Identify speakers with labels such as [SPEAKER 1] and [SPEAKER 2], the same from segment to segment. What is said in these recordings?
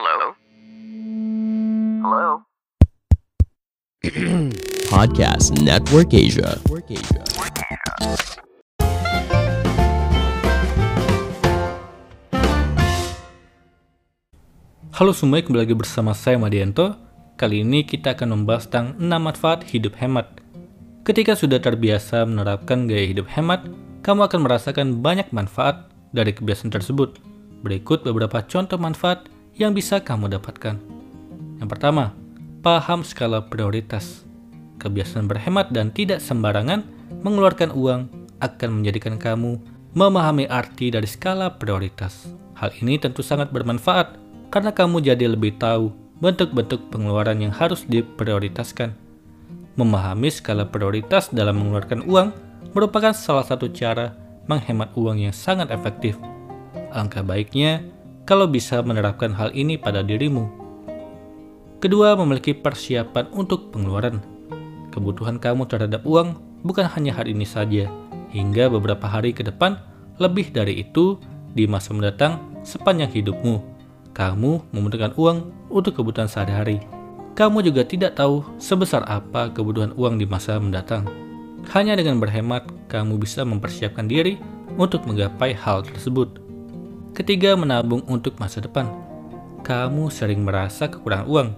[SPEAKER 1] Hello? Hello?
[SPEAKER 2] Podcast Network Asia.
[SPEAKER 3] Halo semua, kembali lagi bersama saya Madianto. Kali ini kita akan membahas tentang 6 manfaat hidup hemat. Ketika sudah terbiasa menerapkan gaya hidup hemat, kamu akan merasakan banyak manfaat dari kebiasaan tersebut. Berikut beberapa contoh manfaat yang bisa kamu dapatkan. Yang pertama, paham skala prioritas. Kebiasaan berhemat dan tidak sembarangan mengeluarkan uang akan menjadikan kamu memahami arti dari skala prioritas. Hal ini tentu sangat bermanfaat karena kamu jadi lebih tahu bentuk-bentuk pengeluaran yang harus diprioritaskan. Memahami skala prioritas dalam mengeluarkan uang merupakan salah satu cara menghemat uang yang sangat efektif. Alangkah baiknya kalau bisa menerapkan hal ini pada dirimu. Kedua, memiliki persiapan untuk pengeluaran. Kebutuhan kamu terhadap uang bukan hanya hari ini saja, hingga beberapa hari ke depan, lebih dari itu di masa mendatang sepanjang hidupmu. Kamu membutuhkan uang untuk kebutuhan sehari-hari. Kamu juga tidak tahu sebesar apa kebutuhan uang di masa mendatang. Hanya dengan berhemat, kamu bisa mempersiapkan diri untuk menggapai hal tersebut. Ketiga, menabung untuk masa depan. Kamu sering merasa kekurangan uang.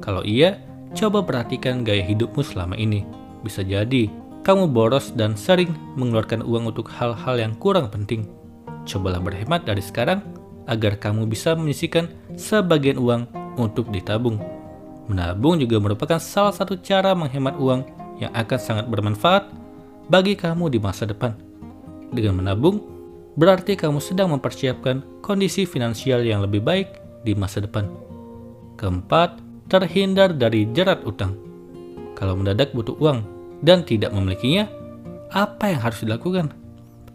[SPEAKER 3] Kalau iya, coba perhatikan gaya hidupmu selama ini. Bisa jadi kamu boros dan sering mengeluarkan uang untuk hal-hal yang kurang penting. Cobalah berhemat dari sekarang agar kamu bisa menyisikan sebagian uang untuk ditabung. Menabung juga merupakan salah satu cara menghemat uang yang akan sangat bermanfaat bagi kamu di masa depan. Dengan menabung, berarti kamu sedang mempersiapkan kondisi finansial yang lebih baik di masa depan. Keempat, terhindar dari jerat utang. Kalau mendadak butuh uang dan tidak memilikinya, apa yang harus dilakukan?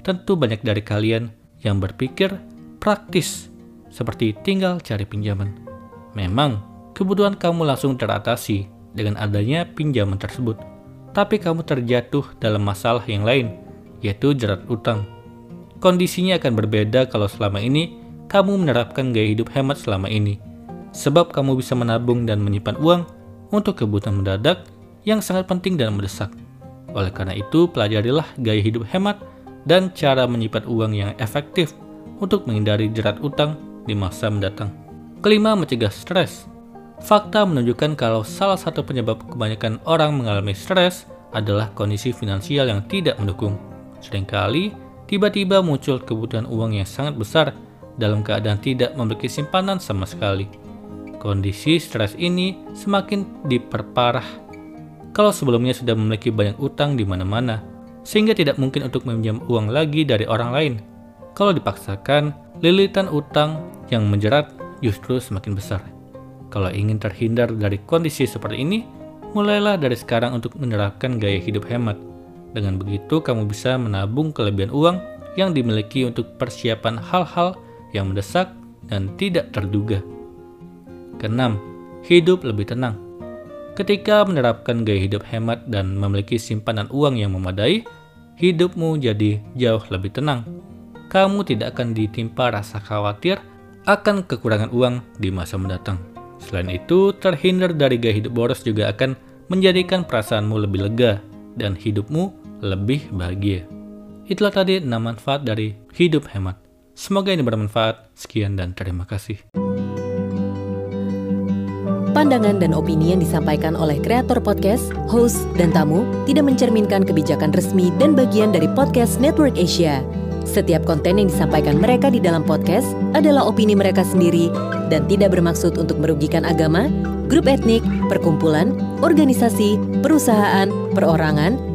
[SPEAKER 3] Tentu banyak dari kalian yang berpikir praktis, seperti tinggal cari pinjaman. Memang, kebutuhan kamu langsung teratasi dengan adanya pinjaman tersebut, tapi kamu terjatuh dalam masalah yang lain, yaitu jerat utang. Kondisinya akan berbeda kalau selama ini kamu menerapkan gaya hidup hemat selama ini, sebab kamu bisa menabung dan menyimpan uang untuk kebutuhan mendadak yang sangat penting dan mendesak. Oleh karena itu, pelajarilah gaya hidup hemat dan cara menyimpan uang yang efektif untuk menghindari jerat utang di masa mendatang. Kelima, mencegah stres. Fakta menunjukkan kalau salah satu penyebab kebanyakan orang mengalami stres adalah kondisi finansial yang tidak mendukung. Seringkali, tiba-tiba muncul kebutuhan uang yang sangat besar dalam keadaan tidak memiliki simpanan sama sekali. Kondisi stres ini semakin diperparah kalau sebelumnya sudah memiliki banyak utang di mana-mana, sehingga tidak mungkin untuk meminjam uang lagi dari orang lain. Kalau dipaksakan, lilitan utang yang menjerat justru semakin besar. Kalau ingin terhindar dari kondisi seperti ini, mulailah dari sekarang untuk menerapkan gaya hidup hemat. Dengan begitu, kamu bisa menabung kelebihan uang yang dimiliki untuk persiapan hal-hal yang mendesak dan tidak terduga. Keenam, hidup lebih tenang. Ketika menerapkan gaya hidup hemat dan memiliki simpanan uang yang memadai, hidupmu jadi jauh lebih tenang. Kamu tidak akan ditimpa rasa khawatir akan kekurangan uang di masa mendatang. Selain itu, terhindar dari gaya hidup boros juga akan menjadikan perasaanmu lebih lega dan hidupmu lebih bahagia. Itulah tadi 6 manfaat dari hidup hemat. Semoga ini bermanfaat. Sekian dan terima kasih.
[SPEAKER 4] Pandangan dan opini yang disampaikan oleh kreator podcast, host, dan tamu tidak mencerminkan kebijakan resmi dan bagian dari podcast Network Asia. Setiap konten yang disampaikan mereka di dalam podcast adalah opini mereka sendiri dan tidak bermaksud untuk merugikan agama, grup etnik, perkumpulan, organisasi, perusahaan, perorangan,